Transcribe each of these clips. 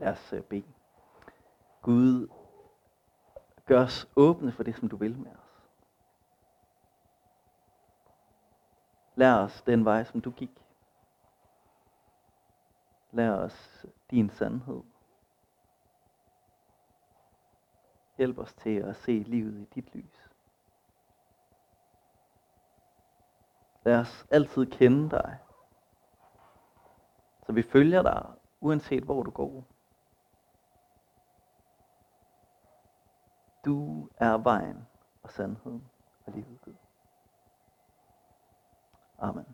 Lad os øh, bede. Gud, gør os åbne for det, som du vil med os. Lær os den vej, som du gik. Lær os din sandhed. Hjælp os til at se livet i dit lys. Lad os altid kende dig, så vi følger dig, uanset hvor du går. Du er vejen og sandheden og livet, Gud. Amen.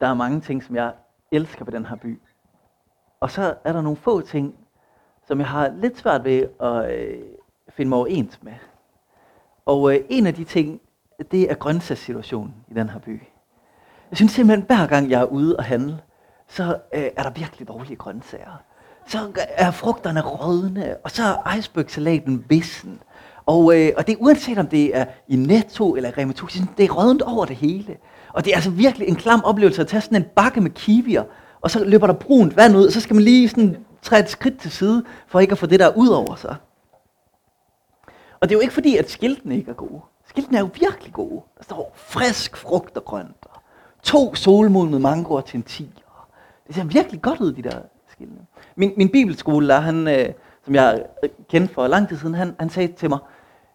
Der er mange ting, som jeg elsker ved den her by. Og så er der nogle få ting, som jeg har lidt svært ved at øh, finde mig overens med. Og øh, en af de ting, det er grøntsagssituationen i den her by. Jeg synes simpelthen, hver gang jeg er ude og handle, så øh, er der virkelig dårlige grøntsager. Så er frugterne rådne, og så er icebergsalaten vissen. Og, øh, og det er uanset om det er i Netto eller Rema 1000, det er rådent over det hele. Og det er altså virkelig en klam oplevelse at tage sådan en bakke med kiwier, og så løber der brunt vand ud, og så skal man lige sådan træde et skridt til side, for ikke at få det der ud over sig. Og det er jo ikke fordi, at skiltene ikke er gode. Skiltene er jo virkelig gode. Der står frisk frugt og grønt. Og to solmodne mangoer til en tiger. Det ser virkelig godt ud, de der skilte. Min, min bibelskole, han, øh, som jeg kendte for lang tid siden, han, han sagde til mig,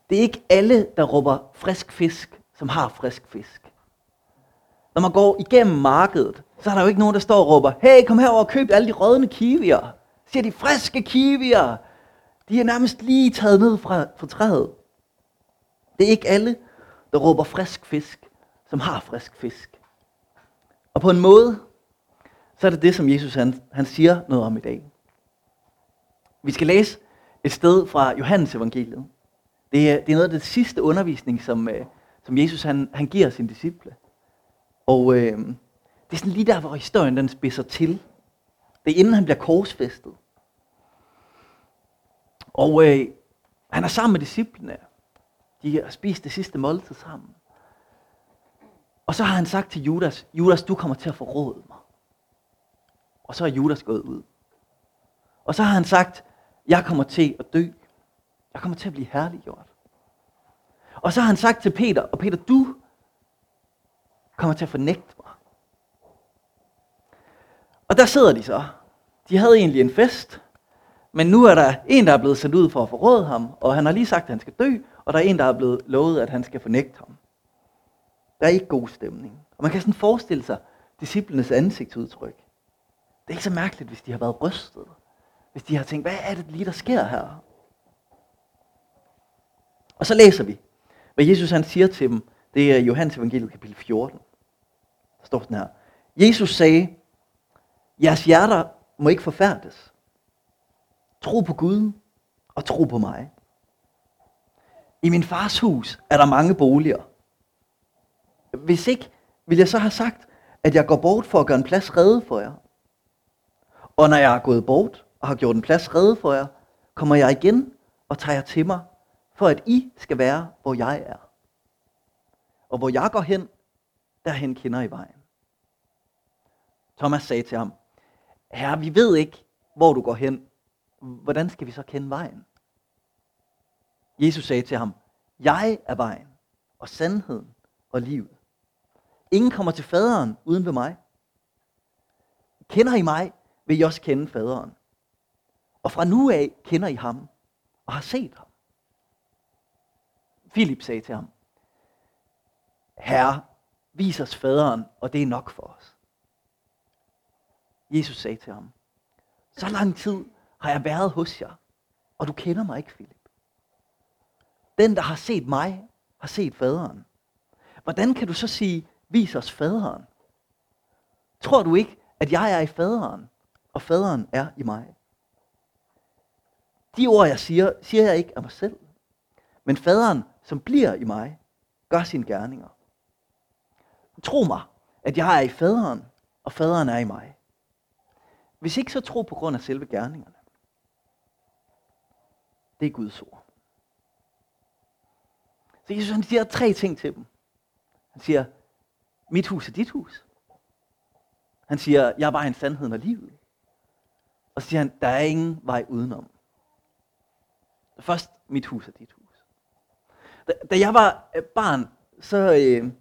det er ikke alle, der råber frisk fisk, som har frisk fisk. Når man går igennem markedet, så er der jo ikke nogen, der står og råber, hey, kom herover og køb alle de rådne kiwier. Siger de friske kiwier. De er nærmest lige taget ned fra, fra træet. Det er ikke alle, der råber frisk fisk, som har frisk fisk. Og på en måde, så er det det, som Jesus han, han siger noget om i dag. Vi skal læse et sted fra Johannes evangeliet. Det er, det er noget af det sidste undervisning, som, øh, som Jesus han, han giver sine disciple. Og øh, det er sådan lige der, hvor historien den spidser til. Det er inden han bliver korsfæstet. Og øh, han er sammen med disciplene. De har spist det sidste måltid sammen. Og så har han sagt til Judas, Judas, du kommer til at forråde mig. Og så er Judas gået ud. Og så har han sagt, jeg kommer til at dø. Jeg kommer til at blive herliggjort. Og så har han sagt til Peter, og Peter, du kommer til at fornægte mig. Og der sidder de så. De havde egentlig en fest, men nu er der en, der er blevet sendt ud for at forråde ham, og han har lige sagt, at han skal dø, og der er en, der er blevet lovet, at han skal fornægte ham. Der er ikke god stemning. Og man kan sådan forestille sig disciplenes ansigtsudtryk. Det er ikke så mærkeligt, hvis de har været rystet. Hvis de har tænkt, hvad er det lige, der sker her? Og så læser vi, hvad Jesus han siger til dem. Det er Johannes evangeliet kapitel 14. Der står sådan her. Jesus sagde, jeres hjerter må ikke forfærdes. Tro på Gud og tro på mig. I min fars hus er der mange boliger. Hvis ikke, vil jeg så have sagt, at jeg går bort for at gøre en plads redde for jer. Og når jeg er gået bort og har gjort en plads redde for jer, kommer jeg igen og tager jer til mig, for at I skal være, hvor jeg er. Og hvor jeg går hen, derhen kender I vejen. Thomas sagde til ham, Herre, vi ved ikke, hvor du går hen. Hvordan skal vi så kende vejen? Jesus sagde til ham, jeg er vejen og sandheden og livet. Ingen kommer til faderen uden ved mig. Kender I mig, vil I også kende faderen. Og fra nu af kender I ham og har set ham. Filip sagde til ham, Herre, vis os faderen, og det er nok for os. Jesus sagde til ham, så lang tid har jeg været hos jer, og du kender mig ikke, Filip. Den, der har set mig, har set faderen. Hvordan kan du så sige, vis os faderen? Tror du ikke, at jeg er i faderen, og faderen er i mig? De ord, jeg siger, siger jeg ikke af mig selv. Men faderen, som bliver i mig, gør sine gerninger. Tro mig, at jeg er i faderen, og faderen er i mig. Hvis ikke så tro på grund af selve gerningerne. Det er Guds ord. Så Jesus han siger tre ting til dem. Han siger, mit hus er dit hus. Han siger, jeg er bare en sandhed og livet. Og så siger han, der er ingen vej udenom. Først mit hus er dit hus. Da, da jeg var øh, barn, så, øh,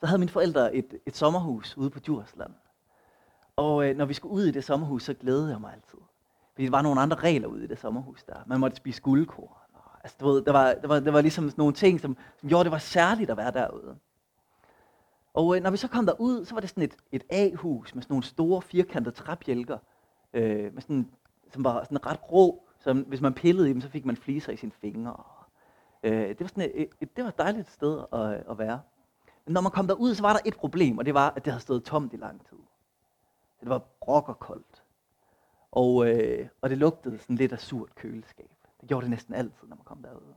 så havde mine forældre et, et sommerhus ude på Djursland. Og øh, når vi skulle ud i det sommerhus, så glædede jeg mig altid. Fordi der var nogle andre regler ude i det sommerhus der. Man måtte spise guldkorn. Altså, du ved, der, var, der, var, der var ligesom nogle ting, som, som gjorde, det var særligt at være derude. Og øh, når vi så kom derud, så var det sådan et, et A-hus med sådan nogle store firkantede træbjælker, øh, med sådan, som var sådan ret rå, så hvis man pillede i dem, så fik man fliser i sine fingre. Øh, det, var sådan et, et, det var et dejligt sted at, at være. Men når man kom derud, så var der et problem, og det var, at det havde stået tomt i lang tid. Det var brokkerkoldt. Og, øh, og det lugtede sådan lidt af surt køleskab. Det gjorde det næsten altid, når man kom derud.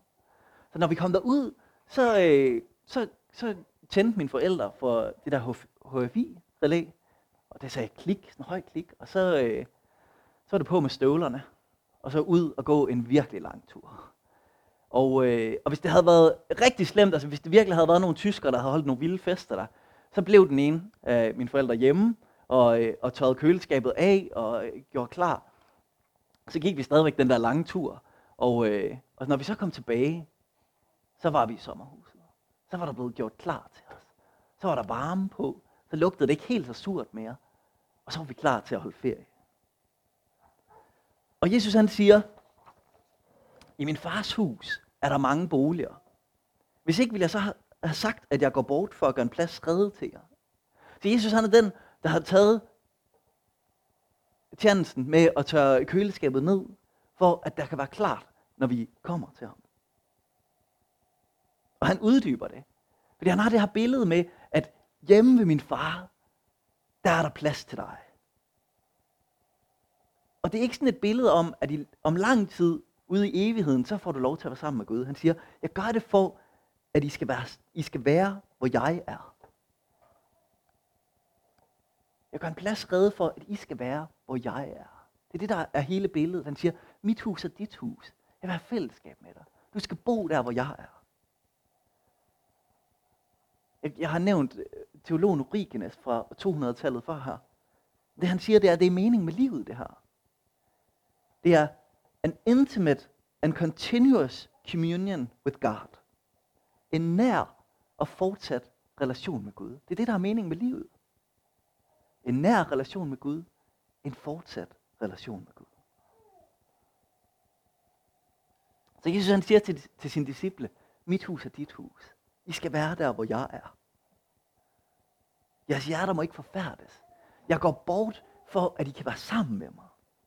Så når vi kom derud, så, øh, så, så tændte mine forældre for det der HFI-relæ. Og det sagde klik, sådan høj klik. Og så, øh, så er det på med støvlerne. Og så ud og gå en virkelig lang tur. Og, øh, og hvis det havde været rigtig slemt, altså hvis det virkelig havde været nogle tyskere, der havde holdt nogle vilde fester der, så blev den ene af mine forældre hjemme, og, øh, og tørrede køleskabet af og øh, gjorde klar. Så gik vi stadigvæk den der lange tur. Og, øh, og når vi så kom tilbage, så var vi i sommerhuset. Så var der blevet gjort klar til os. Så var der varme på. Så lugtede det ikke helt så surt mere. Og så var vi klar til at holde ferie. Og Jesus han siger, i min fars hus er der mange boliger. Hvis ikke ville jeg så have sagt, at jeg går bort for at gøre en plads reddet til jer. Så Jesus han er den, der har taget tjenesten med at tørre køleskabet ned, for at der kan være klart, når vi kommer til ham. Og han uddyber det. Fordi han har det her billede med, at hjemme ved min far, der er der plads til dig. Og det er ikke sådan et billede om, at I, om lang tid ude i evigheden, så får du lov til at være sammen med Gud. Han siger, jeg gør det for, at I skal være, I skal være hvor jeg er. Jeg gør en plads redde for, at I skal være, hvor jeg er. Det er det, der er hele billedet. Han siger, mit hus er dit hus. Jeg vil have fællesskab med dig. Du skal bo der, hvor jeg er. Jeg, jeg har nævnt øh, teologen Origenes fra 200-tallet før her. Det han siger, det er, at det er mening med livet, det her. Det er an intimate and continuous communion with God. En nær og fortsat relation med Gud. Det er det, der er mening med livet. En nær relation med Gud. En fortsat relation med Gud. Så Jesus han siger til, til sine disciple, mit hus er dit hus. I skal være der, hvor jeg er. Jeres hjerter må ikke forfærdes. Jeg går bort for, at I kan være sammen med mig.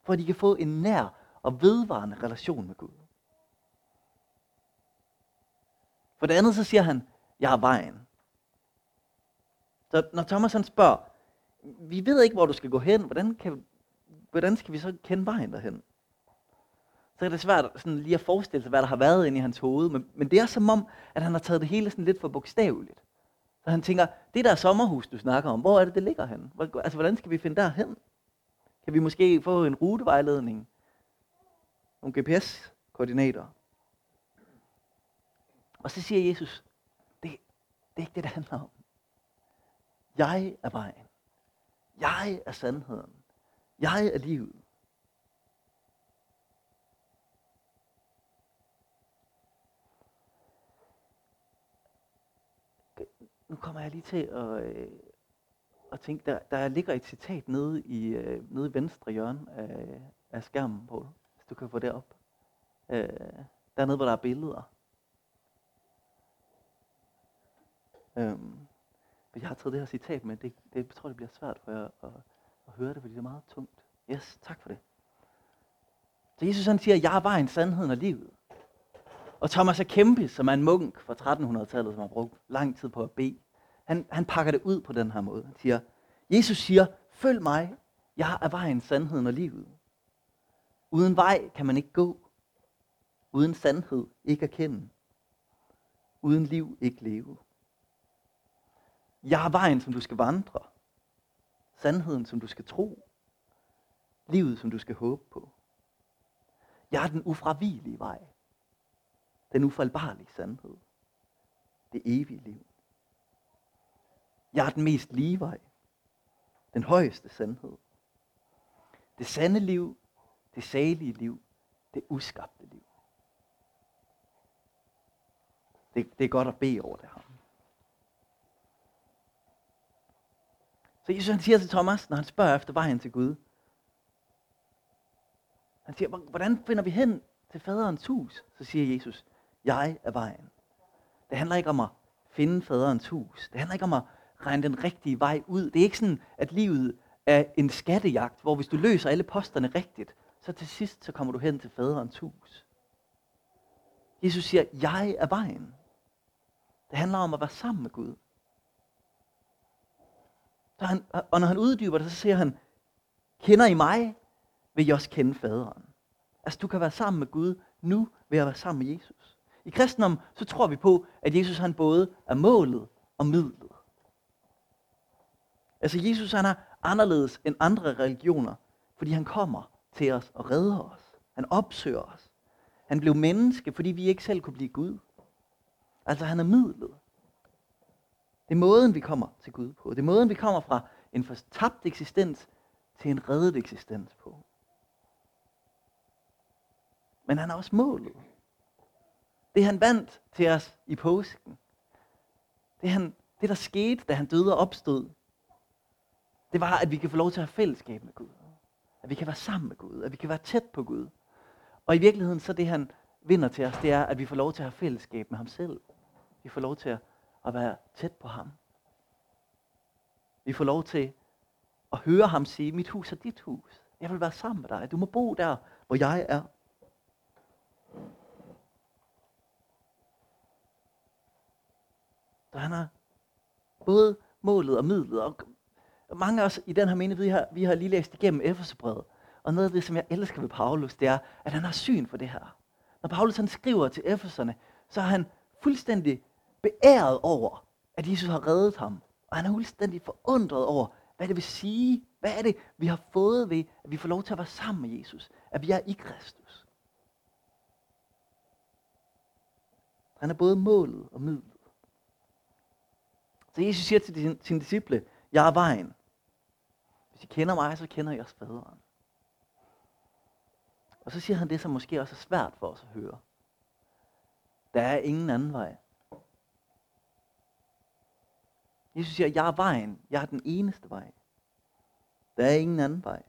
For at de kan få en nær og vedvarende relation med Gud. For det andet så siger han, jeg er vejen. Så når Thomas han spørger, vi ved ikke, hvor du skal gå hen, hvordan, kan, hvordan skal vi så kende vejen derhen? Så er det svært sådan lige at forestille sig, hvad der har været inde i hans hoved, men, men det er som om, at han har taget det hele sådan lidt for bogstaveligt. Så han tænker, det der sommerhus, du snakker om, hvor er det, det ligger hen? Altså, hvordan skal vi finde derhen? Kan vi måske få en rutevejledning? Nogle GPS-koordinater? Og så siger Jesus, det, det er ikke det, det handler om. Jeg er vejen. Jeg er sandheden. Jeg er livet. Nu kommer jeg lige til at, øh, og tænke, der, der ligger et citat nede i, øh, nede i venstre hjørne af, af skærmen, på, hvis du kan få det op. Øh, dernede, hvor der er billeder. Øhm, jeg har taget det her citat med. Det, det, jeg tror, det bliver svært for jer at, at høre det, fordi det er meget tungt. Yes, tak for det. Så Jesus han siger, jeg er vejen, sandheden og livet. Og Thomas A. Kempis, som er en munk fra 1300-tallet, som har brugt lang tid på at bede, han, han pakker det ud på den her måde. Han siger, Jesus siger, følg mig, jeg er vejen, sandheden og livet. Uden vej kan man ikke gå. Uden sandhed ikke erkende. Uden liv ikke leve. Jeg er vejen, som du skal vandre. Sandheden, som du skal tro. Livet, som du skal håbe på. Jeg er den ufravigelige vej. Den ufaldbarlige sandhed. Det evige liv. Jeg er den mest lige vej. den højeste sandhed. Det sande liv, det salige liv, det uskabte liv. Det, det er godt at bede over det her. Så Jesus han siger til Thomas, når han spørger efter vejen til Gud, han siger, hvordan finder vi hen til faderens hus? Så siger Jesus, jeg er vejen. Det handler ikke om at finde faderens hus. Det handler ikke om at regne den rigtige vej ud. Det er ikke sådan, at livet er en skattejagt, hvor hvis du løser alle posterne rigtigt, så til sidst så kommer du hen til faderens hus. Jesus siger, jeg er vejen. Det handler om at være sammen med Gud. Så han, og når han uddyber det, så siger han, kender I mig, vil I også kende faderen. Altså du kan være sammen med Gud nu ved at være sammen med Jesus. I kristendom så tror vi på, at Jesus han både er målet og midlet. Altså Jesus han er anderledes end andre religioner, fordi han kommer til os og redder os. Han opsøger os. Han blev menneske, fordi vi ikke selv kunne blive Gud. Altså han er midlet. Det er måden, vi kommer til Gud på. Det er måden, vi kommer fra en fortabt eksistens til en reddet eksistens på. Men han er også målet. Det han vandt til os i påsken. Det, han, det der skete, da han døde og opstod, det var, at vi kan få lov til at have fællesskab med Gud. At vi kan være sammen med Gud. At vi kan være tæt på Gud. Og i virkeligheden, så det han vinder til os, det er, at vi får lov til at have fællesskab med ham selv. Vi får lov til at, at være tæt på ham. Vi får lov til at høre ham sige, mit hus er dit hus. Jeg vil være sammen med dig. Du må bo der, hvor jeg er. Så han har både målet og midlet. Og mange af os i den her menighed, vi har, vi har lige læst igennem Efeserbrevet. Og noget af det, som jeg elsker ved Paulus, det er, at han har syn for det her. Når Paulus han skriver til Efeserne, så er han fuldstændig beæret over, at Jesus har reddet ham. Og han er fuldstændig forundret over, hvad det vil sige. Hvad er det, vi har fået ved, at vi får lov til at være sammen med Jesus? At vi er i Kristus. Han er både målet og midlet. Så Jesus siger til sine disciple, jeg er vejen. Hvis I kender mig, så kender I også faderen. Og så siger han det, som måske også er svært for os at høre. Der er ingen anden vej. Jesus siger, jeg er vejen. Jeg er den eneste vej. Der er ingen anden vej.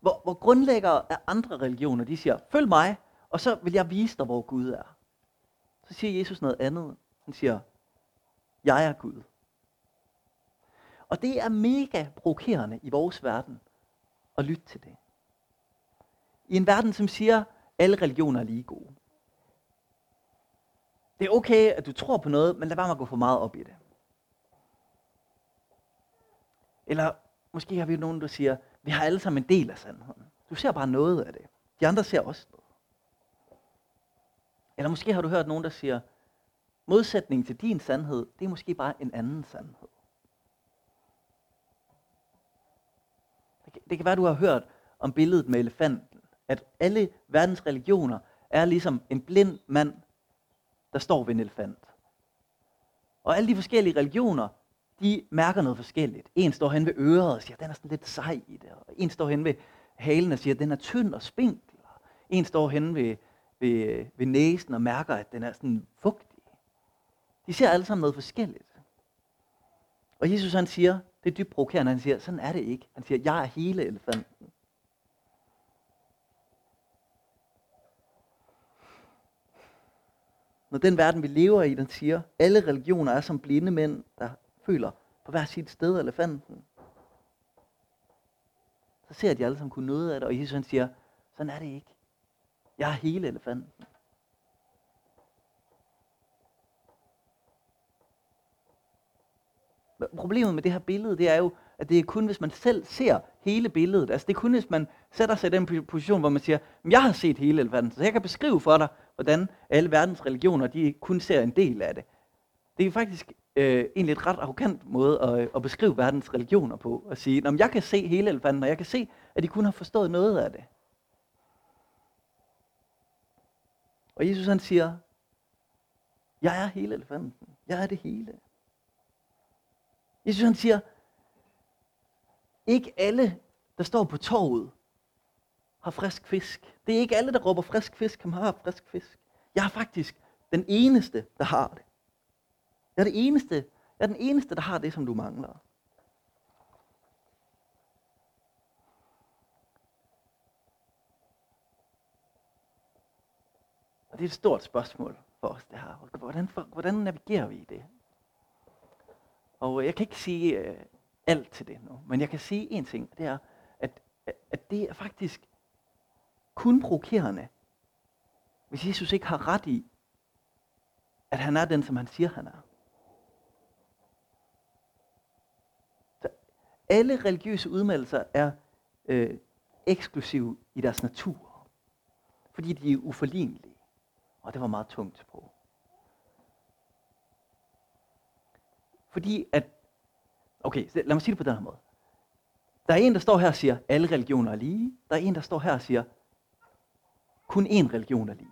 Hvor, hvor grundlæggere af andre religioner, de siger, følg mig, og så vil jeg vise dig, hvor Gud er. Så siger Jesus noget andet. Han siger, jeg er Gud. Og det er mega provokerende i vores verden at lytte til det. I en verden, som siger, alle religioner er lige gode. Det er okay, at du tror på noget, men lad være med at gå for meget op i det. Eller måske har vi nogen, der siger, vi har alle sammen en del af sandheden. Du ser bare noget af det. De andre ser også noget. Eller måske har du hørt nogen, der siger, modsætningen til din sandhed, det er måske bare en anden sandhed. Det kan være, du har hørt om billedet med elefanten. At alle verdens religioner er ligesom en blind mand, der står ved en elefant. Og alle de forskellige religioner, de mærker noget forskelligt. En står hen ved øret og siger, den er sådan lidt sej i det. Og en står hen ved halen og siger, den er tynd og spinkel. En står hen ved, ved, ved næsen og mærker, at den er sådan fugtig. De ser alle sammen noget forskelligt. Og Jesus han siger, det er dybt provokerende, han siger, sådan er det ikke. Han siger, jeg er hele elefanten. Når den verden, vi lever i, den siger, alle religioner er som blinde mænd, der føler på hver sit sted elefanten. Så ser de alle sammen kunne noget af det, og Jesus han siger, sådan er det ikke. Jeg er hele elefanten. Problemet med det her billede, det er jo, at det er kun, hvis man selv ser hele billedet. Altså det er kun, hvis man sætter sig i den position, hvor man siger, jeg har set hele elefanten, så jeg kan beskrive for dig, hvordan alle verdens religioner, de kun ser en del af det. Det er faktisk øh, egentlig et ret arrogant måde at, øh, at beskrive verdens religioner på. At sige, at jeg kan se hele elefanten, og jeg kan se, at de kun har forstået noget af det. Og Jesus han siger, jeg er hele elefanten. Jeg er det hele. Jesus han siger, ikke alle, der står på torvet, har frisk fisk. Det er ikke alle, der råber frisk fisk, som har frisk fisk. Jeg er faktisk den eneste, der har det. Jeg er, det eneste, jeg er den eneste, der har det, som du mangler. Og det er et stort spørgsmål for os, det her. Hvordan, hvordan navigerer vi i det? Og jeg kan ikke sige øh, alt til det nu, men jeg kan sige en ting, det er, at, at det er faktisk kun provokerende, hvis Jesus ikke har ret i, at han er den, som han siger, han er. Så alle religiøse udmeldelser er øh, eksklusive i deres natur, fordi de er uforlignelige. Og det var meget tungt på. Fordi at, okay, lad mig sige det på den her måde. Der er en, der står her og siger, alle religioner er lige. Der er en, der står her og siger, kun én religion er lige.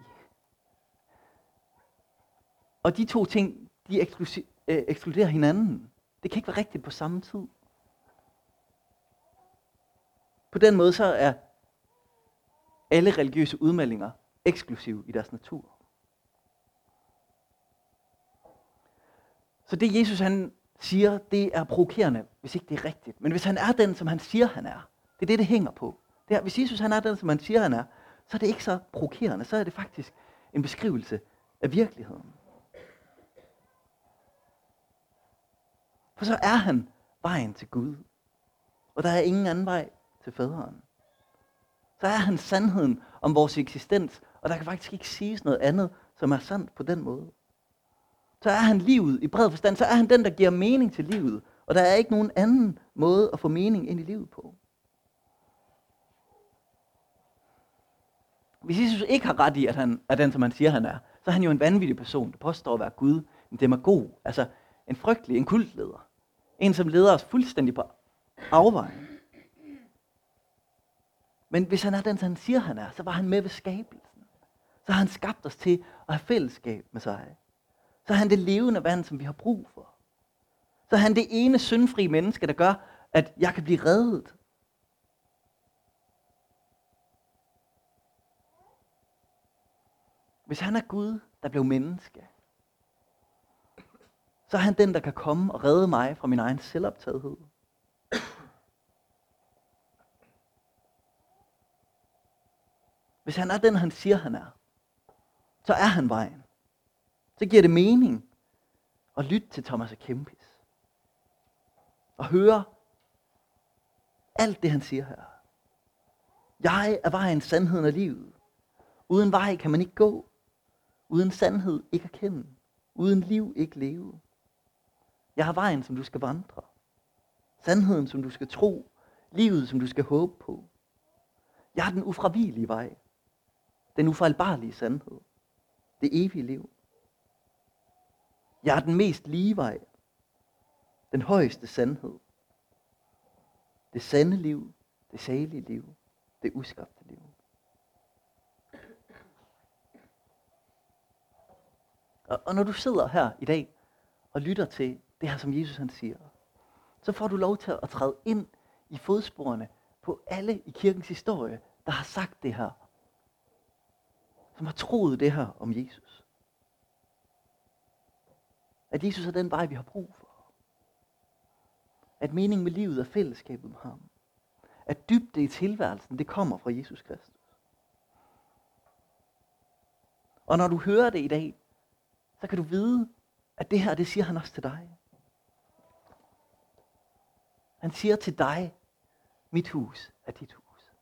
Og de to ting, de øh, ekskluderer hinanden. Det kan ikke være rigtigt på samme tid. På den måde så er alle religiøse udmeldinger eksklusive i deres natur. Så det Jesus han siger, det er provokerende, hvis ikke det er rigtigt. Men hvis han er den, som han siger, han er, det er det, det hænger på. Det er, hvis Jesus han er den, som han siger, han er, så er det ikke så provokerende. Så er det faktisk en beskrivelse af virkeligheden. For så er han vejen til Gud. Og der er ingen anden vej til faderen. Så er han sandheden om vores eksistens, og der kan faktisk ikke siges noget andet, som er sandt på den måde. Så er han livet i bred forstand, så er han den, der giver mening til livet. Og der er ikke nogen anden måde at få mening ind i livet på. Hvis Jesus ikke har ret i, at han er den, som han siger, han er, så er han jo en vanvittig person, der påstår at være Gud, en demagog, altså en frygtelig, en kultleder. En, som leder os fuldstændig på afvejen. Men hvis han er den, som han siger, han er, så var han med ved skabelsen. Så har han skabt os til at have fællesskab med sig. Så er han det levende vand, som vi har brug for. Så er han det ene syndfri menneske, der gør, at jeg kan blive reddet. Hvis han er Gud, der blev menneske, så er han den, der kan komme og redde mig fra min egen selvoptagethed. Hvis han er den, han siger, han er, så er han vejen. Så giver det mening at lytte til Thomas og Kempis. Og høre alt det, han siger her. Jeg er vejen, sandheden og livet. Uden vej kan man ikke gå. Uden sandhed ikke erkende. Uden liv ikke leve. Jeg har vejen, som du skal vandre. Sandheden, som du skal tro. Livet, som du skal håbe på. Jeg er den ufravigelige vej. Den ufejlbarlige sandhed. Det evige liv. Jeg er den mest lige vej. Den højeste sandhed. Det sande liv. Det salige liv. Det uskabte liv. Og, og når du sidder her i dag og lytter til det her, som Jesus han siger, så får du lov til at træde ind i fodsporene på alle i kirkens historie, der har sagt det her. Som har troet det her om Jesus. At Jesus er den vej, vi har brug for. At meningen med livet er fællesskabet med ham. At dybde i tilværelsen, det kommer fra Jesus Kristus. Og når du hører det i dag, så kan du vide, at det her, det siger han også til dig. Han siger til dig, mit hus er dit hus.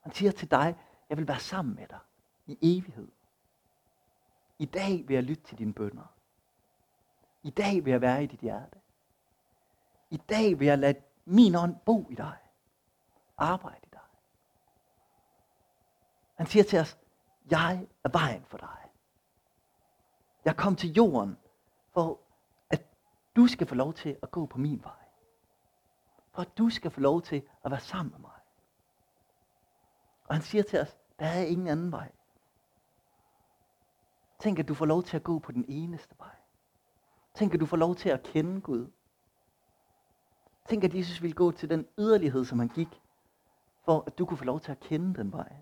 Han siger til dig, jeg vil være sammen med dig i evighed. I dag vil jeg lytte til dine bønder. I dag vil jeg være i dit hjerte. I dag vil jeg lade min ånd bo i dig. Arbejde i dig. Han siger til os, jeg er vejen for dig. Jeg kom til jorden, for at du skal få lov til at gå på min vej. For at du skal få lov til at være sammen med mig. Og han siger til os, der er ingen anden vej. Tænk, at du får lov til at gå på den eneste vej. Tænk, at du får lov til at kende Gud. Tænk, at Jesus ville gå til den yderlighed, som han gik, for at du kunne få lov til at kende den vej.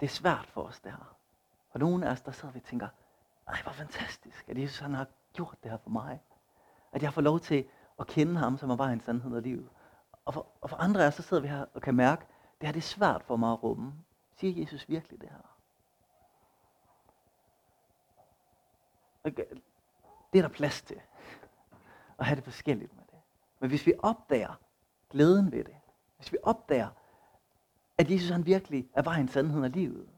Det er svært for os, det her. Og nogle af os, der sidder vi og tænker, ej, hvor fantastisk, at Jesus han har gjort det her for mig. At jeg får lov til at kende ham, som er vejen, sandhed og livet. Og for, og for andre af os, så sidder vi her og kan mærke, det her det er svært for mig at rumme. Siger Jesus virkelig det her? Det er der plads til. At have det forskelligt med det. Men hvis vi opdager glæden ved det, hvis vi opdager, at Jesus han virkelig er vejen, sandheden og livet,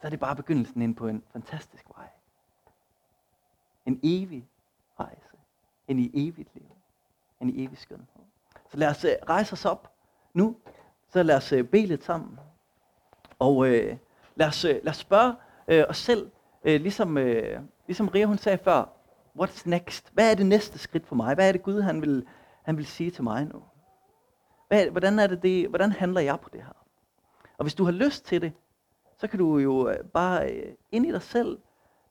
så er det bare begyndelsen ind på en fantastisk vej. En evig rejse end i evigt liv. end i evig skønhed. Så lad os øh, rejse os op nu. Så lad os øh, bede lidt sammen. Og øh, lad, os, øh, lad os spørge øh, os selv, øh, ligesom, øh, ligesom Ria hun sagde før, what's next? Hvad er det næste skridt for mig? Hvad er det Gud han vil, han vil sige til mig nu? Hvad, hvordan, er det det, hvordan handler jeg på det her? Og hvis du har lyst til det, så kan du jo bare øh, ind i dig selv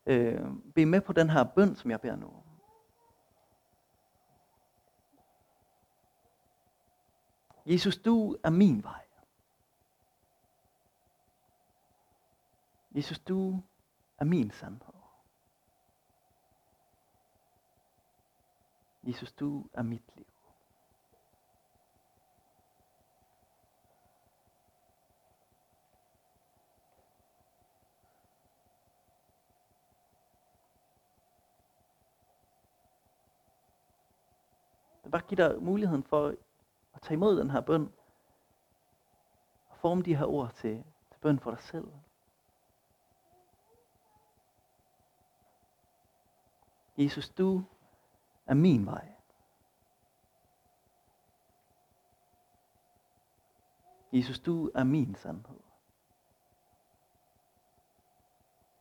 øh, blive med på den her bøn, som jeg beder nu. Jesus, du er min vej. Jesus, du er min sandhed. Jesus, du er mit liv. Det bare giver dig muligheden for at tage imod den her bøn. Og forme de her ord til, til bøn for dig selv. Jesus, du er min vej. Jesus, du er min sandhed.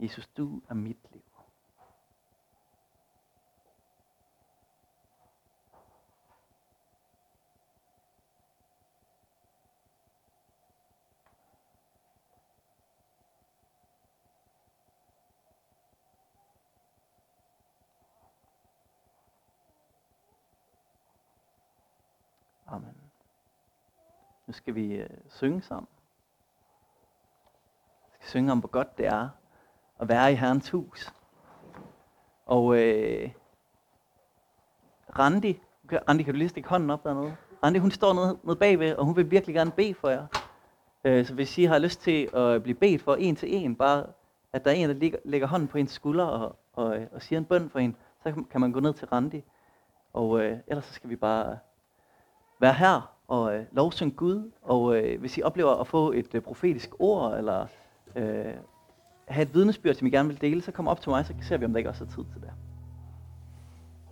Jesus, du er mit liv. Amen. Nu skal vi øh, synge sammen. Vi skal synge om, hvor godt det er at være i Herrens hus. Og øh, Randi, Randi, kan du lige stikke hånden op dernede? Randi, hun står nede, nede bagved, og hun vil virkelig gerne bede for jer. Øh, så hvis I har lyst til at blive bedt for en til en, bare at der er en, der ligger, lægger hånden på ens skulder og, og, øh, og siger en bøn for en, så kan man gå ned til Randi. Og øh, ellers så skal vi bare være her og øh, lovsynge Gud. Og øh, hvis I oplever at få et øh, profetisk ord, eller øh, have et vidnesbyrd, som I gerne vil dele, så kom op til mig, så ser vi, om der ikke også er tid til det.